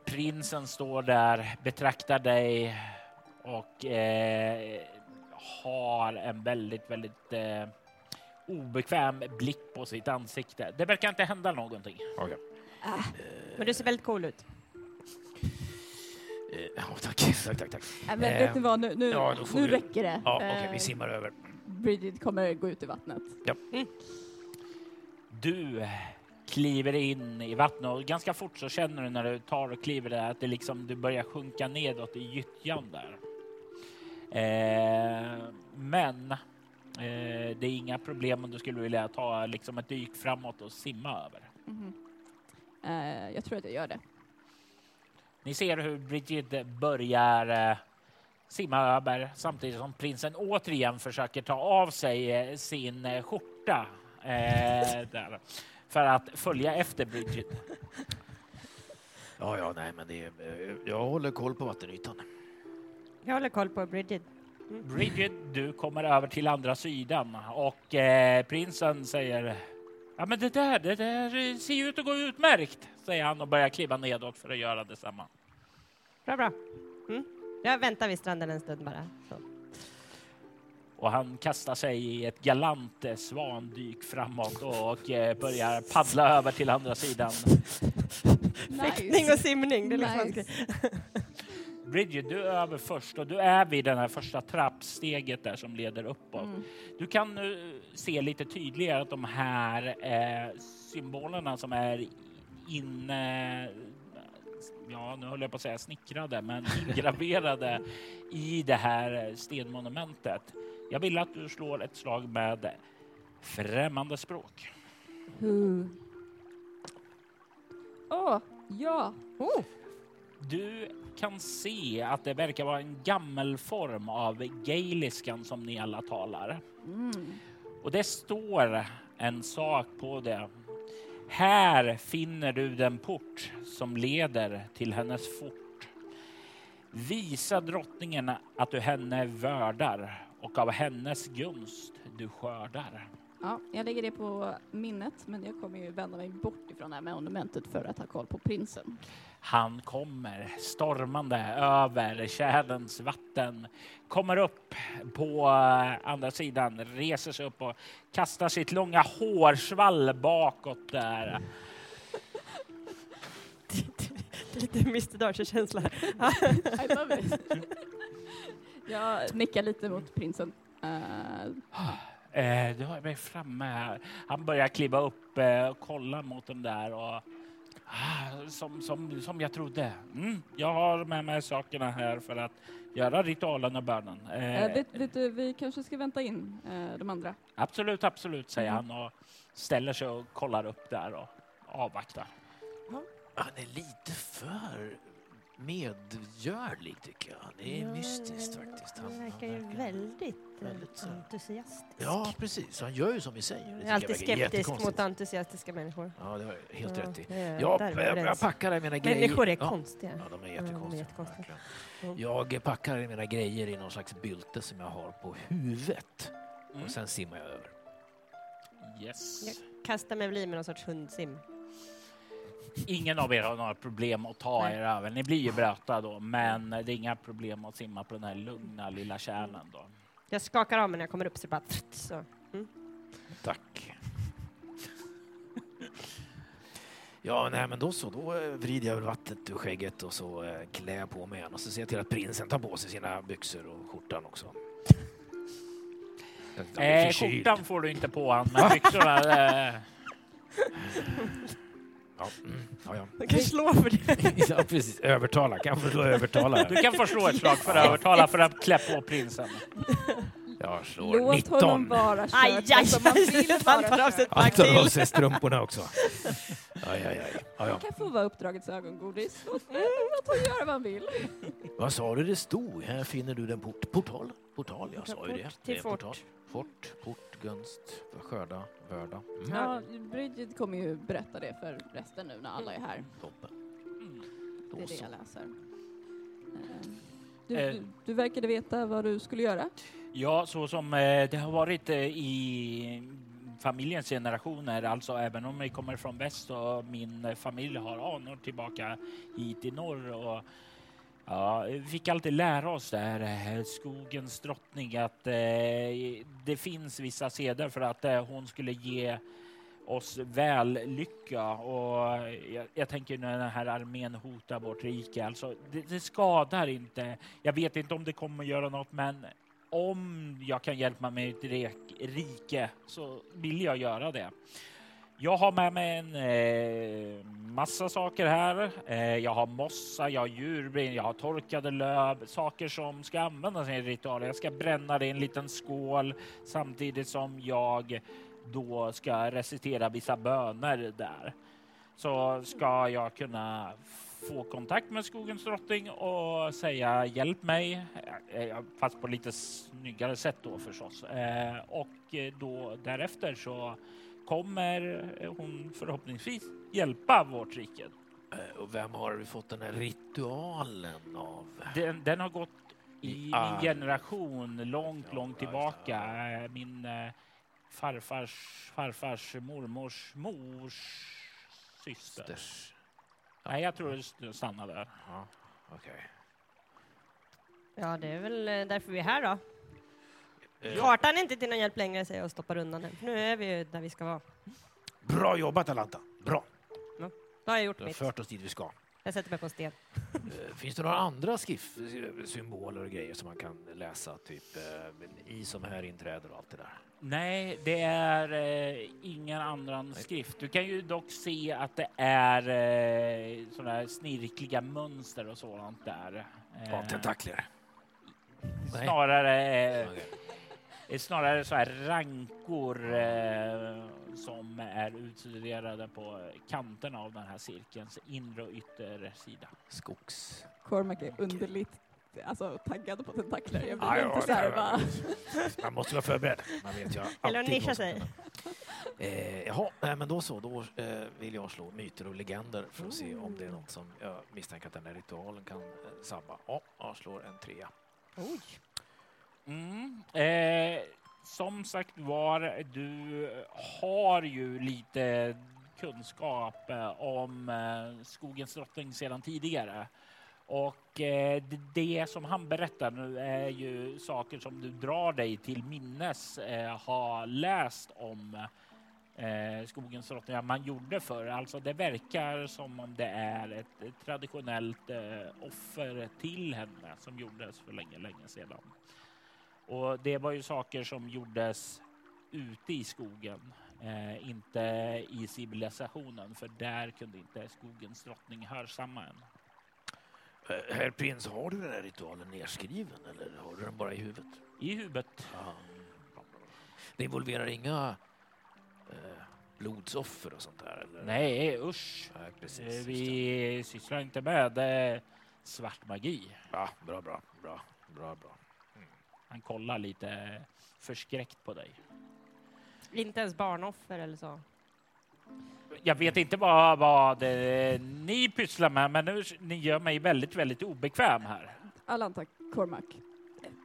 Prinsen står där, betraktar dig och eh, har en väldigt, väldigt eh, obekväm blick på sitt ansikte. Det verkar inte hända någonting. Men du ser väldigt cool ut. Eh, Ja, tack, tack, tack. tack. nej, men Eh, vet ni vad, nu, nu, ja, nu vi- räcker det. Ja, okej, Eh, vi simmar över. Bridget kommer gå ut i vattnet. Du kliver in i vattnet och ganska fort så känner du när du tar och kliver där att det liksom, du börjar sjunka nedåt i gyttjan där. Eh, men eh, det är inga problem om du skulle vilja ta liksom ett dyk framåt och simma över. Mhm. Eh, jag tror att jag gör det. Ni ser hur Bridget börjar eh, simma över samtidigt som prinsen återigen försöker ta av sig eh, sin eh, skjorta eh, där, för att följa efter Bridget. Ja, ja, nej, men det jag håller koll på vattenytan. Jag håller koll på Bridget. Bridget, du kommer över till andra sidan och eh, prinsen säger Ja, men det där, det där ser ju ut att gå utmärkt, säger han och börjar kliva nedåt för att göra detsamma. Bra, bra. Mm. Jag väntar vid stranden en stund bara. Så. Och han kastar sig i ett galant eh, svandyk framåt och eh, börjar paddla över till andra sidan. Fäktning och simning. Det är liksom Nice. Bridget, du är över först och du är vid det här första trappsteget där som leder uppåt. Mm. Du kan nu se lite tydligare att de här eh, symbolerna som är inne Ja, nu håller jag på att säga snickrade, men ingraverade i det här stenmonumentet. Jag vill att du slår ett slag med främmande språk. Åh, oh, ja. Oh, Du kan se att det verkar vara en gammelform av gaeliskan som ni alla talar. Mm. Och det står en sak på det. Här finner du den port som leder till hennes fort. Visa drottningen att du henne värdar och av hennes gunst du skördar. Ja, jag lägger det på minnet, men jag kommer ju vända mig bort ifrån det här monumentet för att ha koll på prinsen. Han kommer stormande över tjärens vatten, kommer upp på eh, andra sidan, reser sig upp och kastar sitt långa hårsvall bakåt där. lite Mr Darcy-känsla. I love it. jag nickar lite mot prinsen. Eh, Eh, du har mig framme här. Han börjar kliva upp eh, och kolla mot den där och ah, som, som, som jag trodde. Mm, jag har med mig sakerna här för att göra ritualen och bönen. Eh, eh, vet, vet du, vi kanske ska vänta in eh, de andra. Absolut, absolut, säger Mm. han och ställer sig och kollar upp där och avvaktar. Han är lite för medgörlig tycker jag. Det är mystiskt faktiskt. Han verkar ju väldigt, eh, väldigt entusiastisk. Ja, precis. Han gör ju som vi säger. Det Jag är alltid skeptisk mot entusiastiska människor. Ja, det har jag helt Ja, rätt i. Jag, jag, jag packar i mina grejer. Människor är ja. konstiga. Ja, de är de är jättekonstiga. jättekonstiga. Jag packar i mina grejer i någon slags bylte som jag har på huvudet. Mm. Och sen simmar jag över. Yes. Jag kastar mig väl i med någon sorts hundsim. Ingen av er har några problem att ta Nej. er över. Ni blir ju blöta då, men det är inga problem att simma på den här lugna lilla kärnan då. Jag skakar av mig när jag kommer upp så det bara så. Tack. Ja, nej, men då så. Då eh, vrider jag väl vattnet ur skägget och så eh, klär jag på mig igen och så ser jag till att prinsen tar på sig sina byxor och skjortan också. Eh, skjortan får du inte på han, men byxorna... Eh, Ja, mm, ja, ja. Jag kan slå för det. ja, precis. Övertala. Kan jag få slå övertala? du kan få slå ett slag för att övertala för att klä på prinsen. Jag slår Låt 19. honom vara kört. Aj, aj, alltså, man vill han tar av sig Han tar av sig strumporna också. Aj, aj, aj. Ja. Han kan få vara uppdragets ögongodis. Låt låt honom göra vad han vill. Vad sa du det stod? Här finner du den port portal. Portal, jag sa ju det. Port Det är till en fort. Fort, port, gunst, skörda, vörda. Mm. Ja, Bridget kommer ju berätta det för resten nu när alla är här. Toppen. Mm. Det är det jag läser. Eh, Du, Eh. du, du verkade veta vad du skulle göra. Ja, så som eh, det har varit i familjens generationer, alltså även om vi kommer från väst och min familj har anor tillbaka hit i norr och Ja, vi fick alltid lära oss där, skogens drottning, att eh, det finns vissa seder för att eh, hon skulle ge oss väl lycka och jag, jag tänker när den här armén hotar vårt rike, alltså det, det skadar inte. Jag vet inte om det kommer att göra något, men om jag kan hjälpa mig ett rike så vill jag göra det. Jag har med mig en eh, massa saker här. Eh, jag har mossa, jag har djurbrin, jag har torkade löv, saker som ska användas i en ritual. Jag ska bränna det i en liten skål samtidigt som jag då ska recitera vissa böner där. Så ska jag kunna få kontakt med skogens drottning och säga hjälp mig, eh, eh, fast på lite snyggare sätt då förstås. Eh, och eh, då därefter så kommer hon förhoppningsvis hjälpa vårt rike. Eh, Och vem har vi fått den här ritualen av? Den, den har gått i I min generation långt, Ja, långt tillbaka. Eh, Min eh, farfars farfars mormors mors syster. Sters. Nej, jag tror det stannar där. Ja, okej. Ja, det är väl därför vi är här då. Eh, Kartan är inte till någon hjälp längre, säger jag och stoppar undan den. Nu är vi ju där vi ska vara. Bra jobbat Alanta. Bra. Då har jag gjort Du har mitt. fört oss dit vi ska. Jag sätter mig på en sten. Eh, Finns det några andra skrift, symboler och grejer som man kan läsa? Typ eh, i som här inträder och allt det där. Nej, det är eh, ingen annan skrift. Du kan ju dock se att det är eh, sådana här snirkliga mönster och sådant där. Ja, Eh, tentakler. Nej. snarare, eh, Okej. Är snarare så här rankor eh, som är utstuderade på kanterna av den här cirkelns inre och yttersida. Skogs... Cormac är underligt alltså, taggad på tentakler. Jag blir inte så här bara... Man måste vara förberedd. Man vet ju Eller nischa sig. Eh, jaha, nej, men då så. Då eh, vill jag slå myter och legender för att se om det är något som jag misstänker att den här ritualen kan eh, sabba. Ja, jag slår en trea. Oj. Mm. Eh, som sagt var, du har ju lite kunskap eh, om eh, skogens drottning sedan tidigare. Och eh, det, som han berättar nu är ju saker som du drar dig till minnes eh, har läst om eh, skogens drottning, man gjorde förr. Alltså det verkar som om det är ett, traditionellt eh, offer till henne som gjordes för länge, länge sedan. Och det var ju saker som gjordes ute i skogen, eh, inte i civilisationen, för där kunde inte skogens drottning hörsamma än. Eh, herr prins, har du den här ritualen nedskriven eller har du den bara i huvudet? I huvudet. Ja. Det involverar inga eh, blodsoffer och sånt där? Eller? Nej, usch. Nej, precis. Eh. Vi sysslar inte med eh, svart magi. Ja, bra, bra, bra, bra, bra. Han kollar lite förskräckt på dig. Inte ens barnoffer eller så. Jag vet inte vad, vad eh, ni pysslar med, men nu, ni gör mig väldigt, väldigt obekväm här. Alanta Cormac,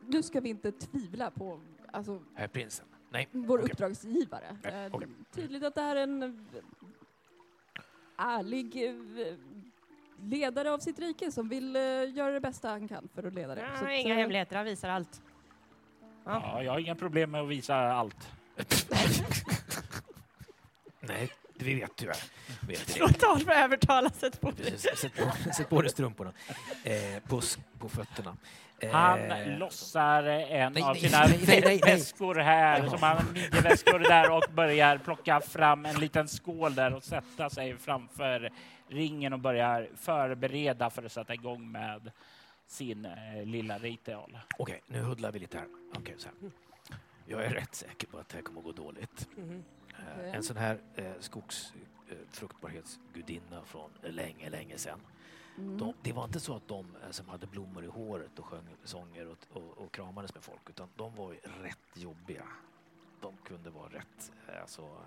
nu ska vi inte tvivla på alltså, Herr prinsen? Nej. vår Okej. uppdragsgivare. Nej, Eh, okej. Tydligt att det här är en eh, ärlig eh, ledare av sitt rike som vill eh, göra det bästa han kan för att leda det. Ja, Så att, inga eh, hemligheter, han visar allt. Ja. Ja, jag har inga problem med att visa allt. Nej, det vi vet tyvärr. Total för att övertala, sätt på dig. Sätt på, sätt på dig strumporna. Eh, på, på fötterna. Eh, Han lossar en nej, av nej, sina nej, nej, nej, nej. väskor här, Jaha. som han midjeväskor där och börjar plocka fram en liten skål där och sätta sig framför ringen och börjar förbereda för att sätta igång med sin eh, lilla ritual. Okej, nu huddlar vi lite här. Okej, så här. Jag är rätt säker på att det här kommer att gå dåligt. Mhm. Eh. En sån här eh, skogsfruktbarhetsgudinna från länge, länge sedan. Mm. De, det var inte så att de eh, som hade blommor i håret och sjöng sånger och, och, och kramades med folk, utan de var ju rätt jobbiga. De kunde vara rätt, eh, alltså,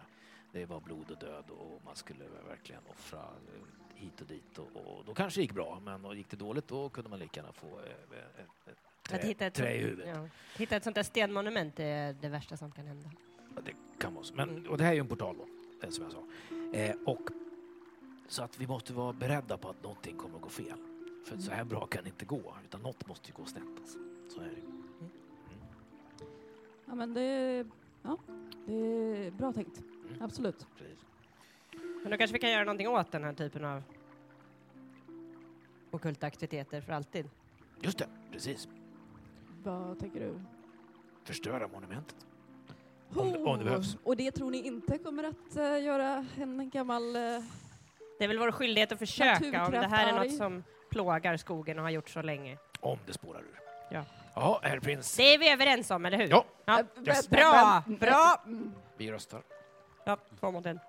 det var blod och död och man skulle verkligen offra eh, hit och dit och, och då kanske det gick bra, men och gick det dåligt då kunde man lika gärna få eh, ett, ett Att trä, hitta ett, trä i huvudet. ja. hitta ett sånt där stenmonument är det värsta som kan hända. Ja, det kan vara så. Men, och det här är ju en portal då, eh, som jag sa. Eh, och, så att vi måste vara beredda på att någonting kommer att gå fel. För så här bra kan det inte gå, utan något måste ju gå snett. Alltså. Så är det. Ja, men det ja, det är bra tänkt. Mm. Absolut. Precis. Men då kanske vi kan göra någonting åt den här typen av ockulta aktiviteter för alltid. Just det, precis. Vad tänker du? Förstöra monumentet. Om det- om det behövs. Och det tror ni inte kommer att eh, göra en gammal... eh, Det är väl vår skyldighet att försöka om det här är något som plågar skogen och har gjort så länge. Om det spårar ur. Ja. Ja, herr prins. Det är vi överens om, eller hur? Ja. ja. yes. Bra, bra. Vi röstar. ja två mot en.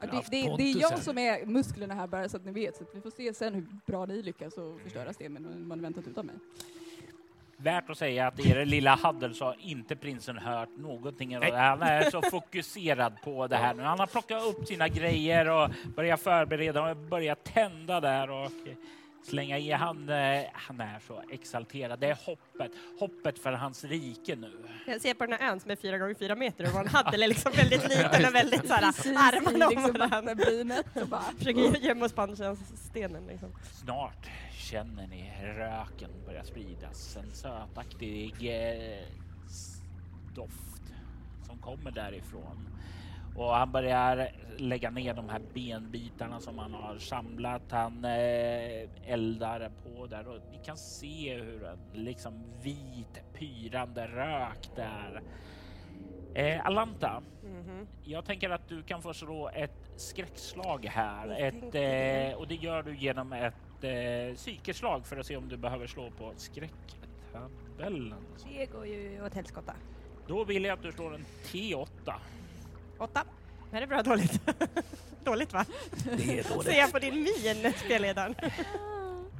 Ja, det, det, det är jag som är musklerna här bara så att ni vet. Så att vi får se sen hur bra ni lyckas och förstöra stenmonumentet utan mig. Värt att säga att i det lilla Haddel så har inte prinsen hört någonting av det. Han är så fokuserad på det här nu. Han har plockat upp sina grejer och börjat förbereda och börjat tända där och slänga i. Han, eh, han är så exalterad. Det är hoppet, hoppet för hans rike nu. Jag ser på den här ön som är fyra gånger fyra meter och man hade liksom väldigt liten och väldigt såhär armarna om liksom varandra. Försöker gömma oss på andra stenen liksom. Snart känner ni röken börja spridas. En sötaktig eh, doft som kommer därifrån. Och han börjar lägga ner de här benbitarna som han har samlat. Han eh, eldar på där och ni kan se hur en liksom vit pyrande rök där. Eh, Alanta, Mhm. jag tänker att du kan få slå ett skräckslag här. Ett, eh, och det gör du genom ett eh, psykeslag för att se om du behöver slå på skräcktabellen. Det går ju åt helskotta. Då vill jag att du slår en T8. Åtta. Det här är bra dåligt. dåligt va? Det är Ser dåligt. jag på din min, spelledaren.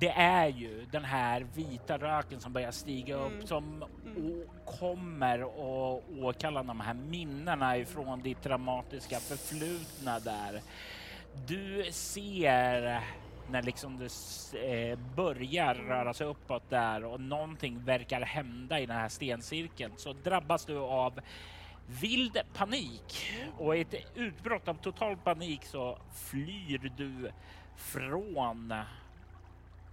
Det är ju den här vita röken som börjar stiga upp Mm. som Mm. kommer och åkalla de här minnena ifrån ditt dramatiska förflutna där. Du ser när liksom det eh, börjar röra sig uppåt där och någonting verkar hända i den här stencirkeln så drabbas du av vild panik och i ett utbrott av total panik så flyr du från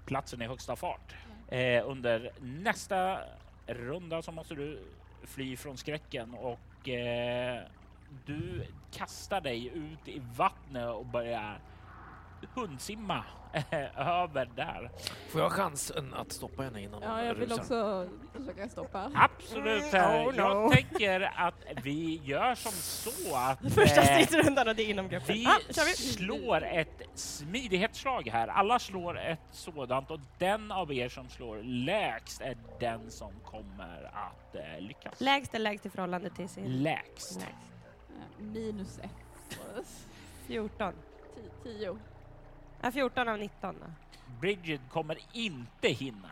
platsen i högsta fart. Eh, under nästa runda så måste du fly från skräcken och eh, du kastar dig ut i vattnet och börjar hundsimma över där. Får jag chansen att stoppa henne innan Ja, jag vill rusar? också försöka stoppa. Absolut. Mm, oh Jag no. tänker att vi gör som så att Första eh, stridsrundan och det är inom gruppen. vi Ah, vi. slår ett smidighetsslag här. Alla slår ett sådant och den av er som slår lägst är den som kommer att eh, lyckas. Lägst är lägst i förhållande till sin... Lägst. Lägst. Eh, Minus ett. 14. Ti- Tio. Ja, 14 av 19 då. Bridget kommer inte hinna.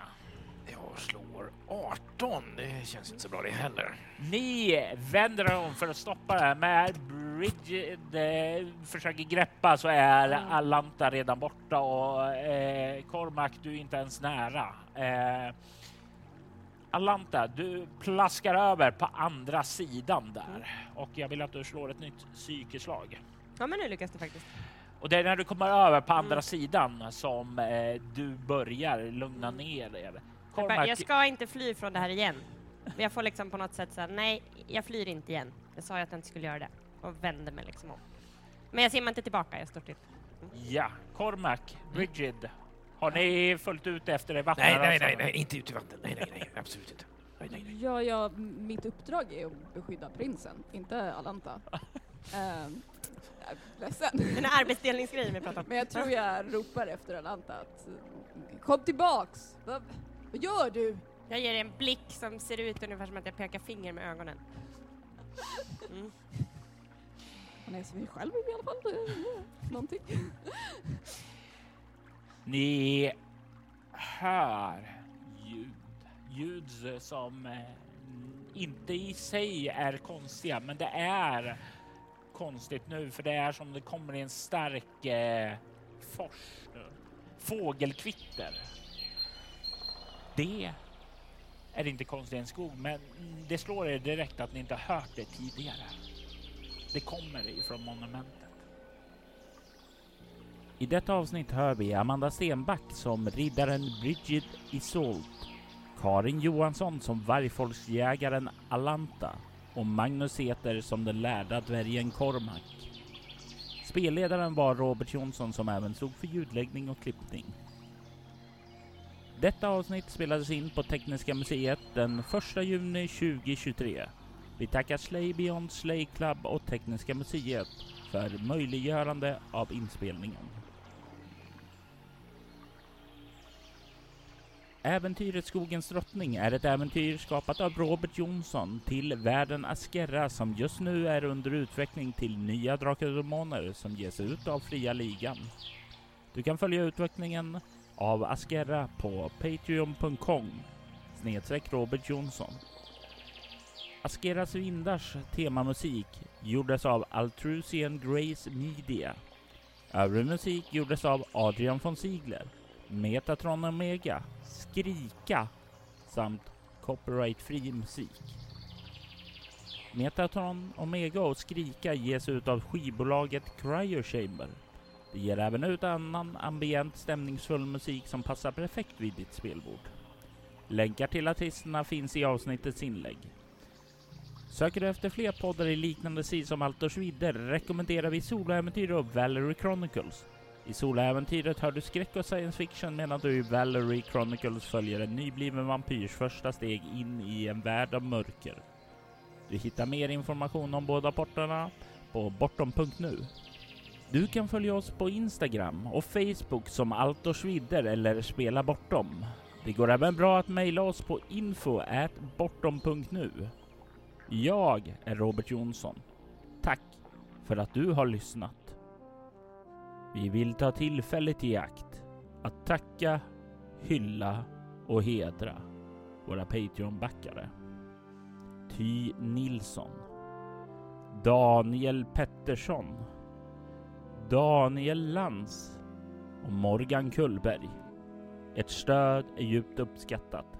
Jag slår 18. Det känns inte så bra det heller. Ni vänder er om för att stoppa det här, men Bridget eh, försöker greppa så är Alanta redan borta och eh, Cormac, du är inte ens nära. Eh, Alanta, du plaskar över på andra sidan där och jag vill att du slår ett nytt psykeslag. Ja, men nu lyckas det faktiskt. Och det är när du kommer över på andra Mm. sidan som eh, du börjar lugna ner er. Cormac, jag ska inte fly från det här igen. Men jag får liksom på något sätt säga nej, jag flyr inte igen. Jag sa ju att jag inte skulle göra det. Och vänder mig liksom om. Men jag simmar inte tillbaka, jag står till. Ja, Cormac, Rigid. Har ni följt ut efter det vattnet? Nej, nej, nej, nej, inte ut i vattnet. Nej, nej, nej, absolut inte. Nej, nej, nej. Ja, ja, mitt uppdrag är att beskydda prinsen, inte Alanta. Ehm, ledsen. Den här arbetsdelningsgrejen vi pratar om. Men jag tror jag ropar efter Alanta att kom tillbaks! Vad, vad gör du? Jag ger en blick som ser ut ungefär som att jag pekar finger med ögonen. Mm. Han är som mig själv i alla fall. eh, Någonting. Ni hör ljud. Ljud som eh, inte i sig är konstiga, men det är konstigt nu för det är som det kommer en stark eh, fors nu. Fågelkvitter. Det är inte konstigt i en skog, men det slår er direkt att ni inte har hört det tidigare. Det kommer ifrån monumentet. I detta avsnitt hör vi Amanda Stenback som riddaren Bridget Isolt, Karin Johansson som vargfolksjägaren Alanta och Magnus heter som den lärda dvärgen Cormac. Spelledaren var Robert Jonsson som även stod för ljudläggning och klippning. Detta avsnitt spelades in på Tekniska museet den 1 juni 2023. Vi tackar Slay Beyond Slay Club och Tekniska museet för möjliggörande av inspelningen. Äventyret Skogens drottning är ett äventyr skapat av Robert Jonsson till världen Askerra som just nu är under utveckling till nya Drakar och Demoner som ges ut av Fria Ligan. Du kan följa utvecklingen av Askerra på patreon.com snedstreck Robert Jonsson. Askeras vindars temamusik gjordes av Altrusian Grace Media. Övrig musik gjordes av Adrian von Ziegler. Metatron Omega, Skrika samt copyright-fri musik. Metatron Omega och Skrika ges ut av skivbolaget Cryo Chamber. Det ger även ut annan ambient stämningsfull musik som passar perfekt vid ditt spelbord. Länkar till artisterna finns i avsnittets inlägg. Söker du efter fler poddar i liknande stil som Altors vidder rekommenderar vi Soloäventyr och Valerie Chronicles. I soläventyret hör du skräck och science fiction medan du i Valerie Chronicles följer en nybliven vampyrs första steg in i en värld av mörker. Du hittar mer information om båda portarna på bortom.nu. Du kan följa oss på Instagram och Facebook som Altorsvidder eller Spela Bortom. Det går även bra att mejla oss på info bortom.nu. Jag är Robert Jonsson. Tack för att du har lyssnat. Vi vill ta tillfället i akt att tacka, hylla och hedra våra Patreon-backare. Ty Nilsson, Daniel Pettersson, Daniel Lantz och Morgan Kullberg. Ert stöd är djupt uppskattat.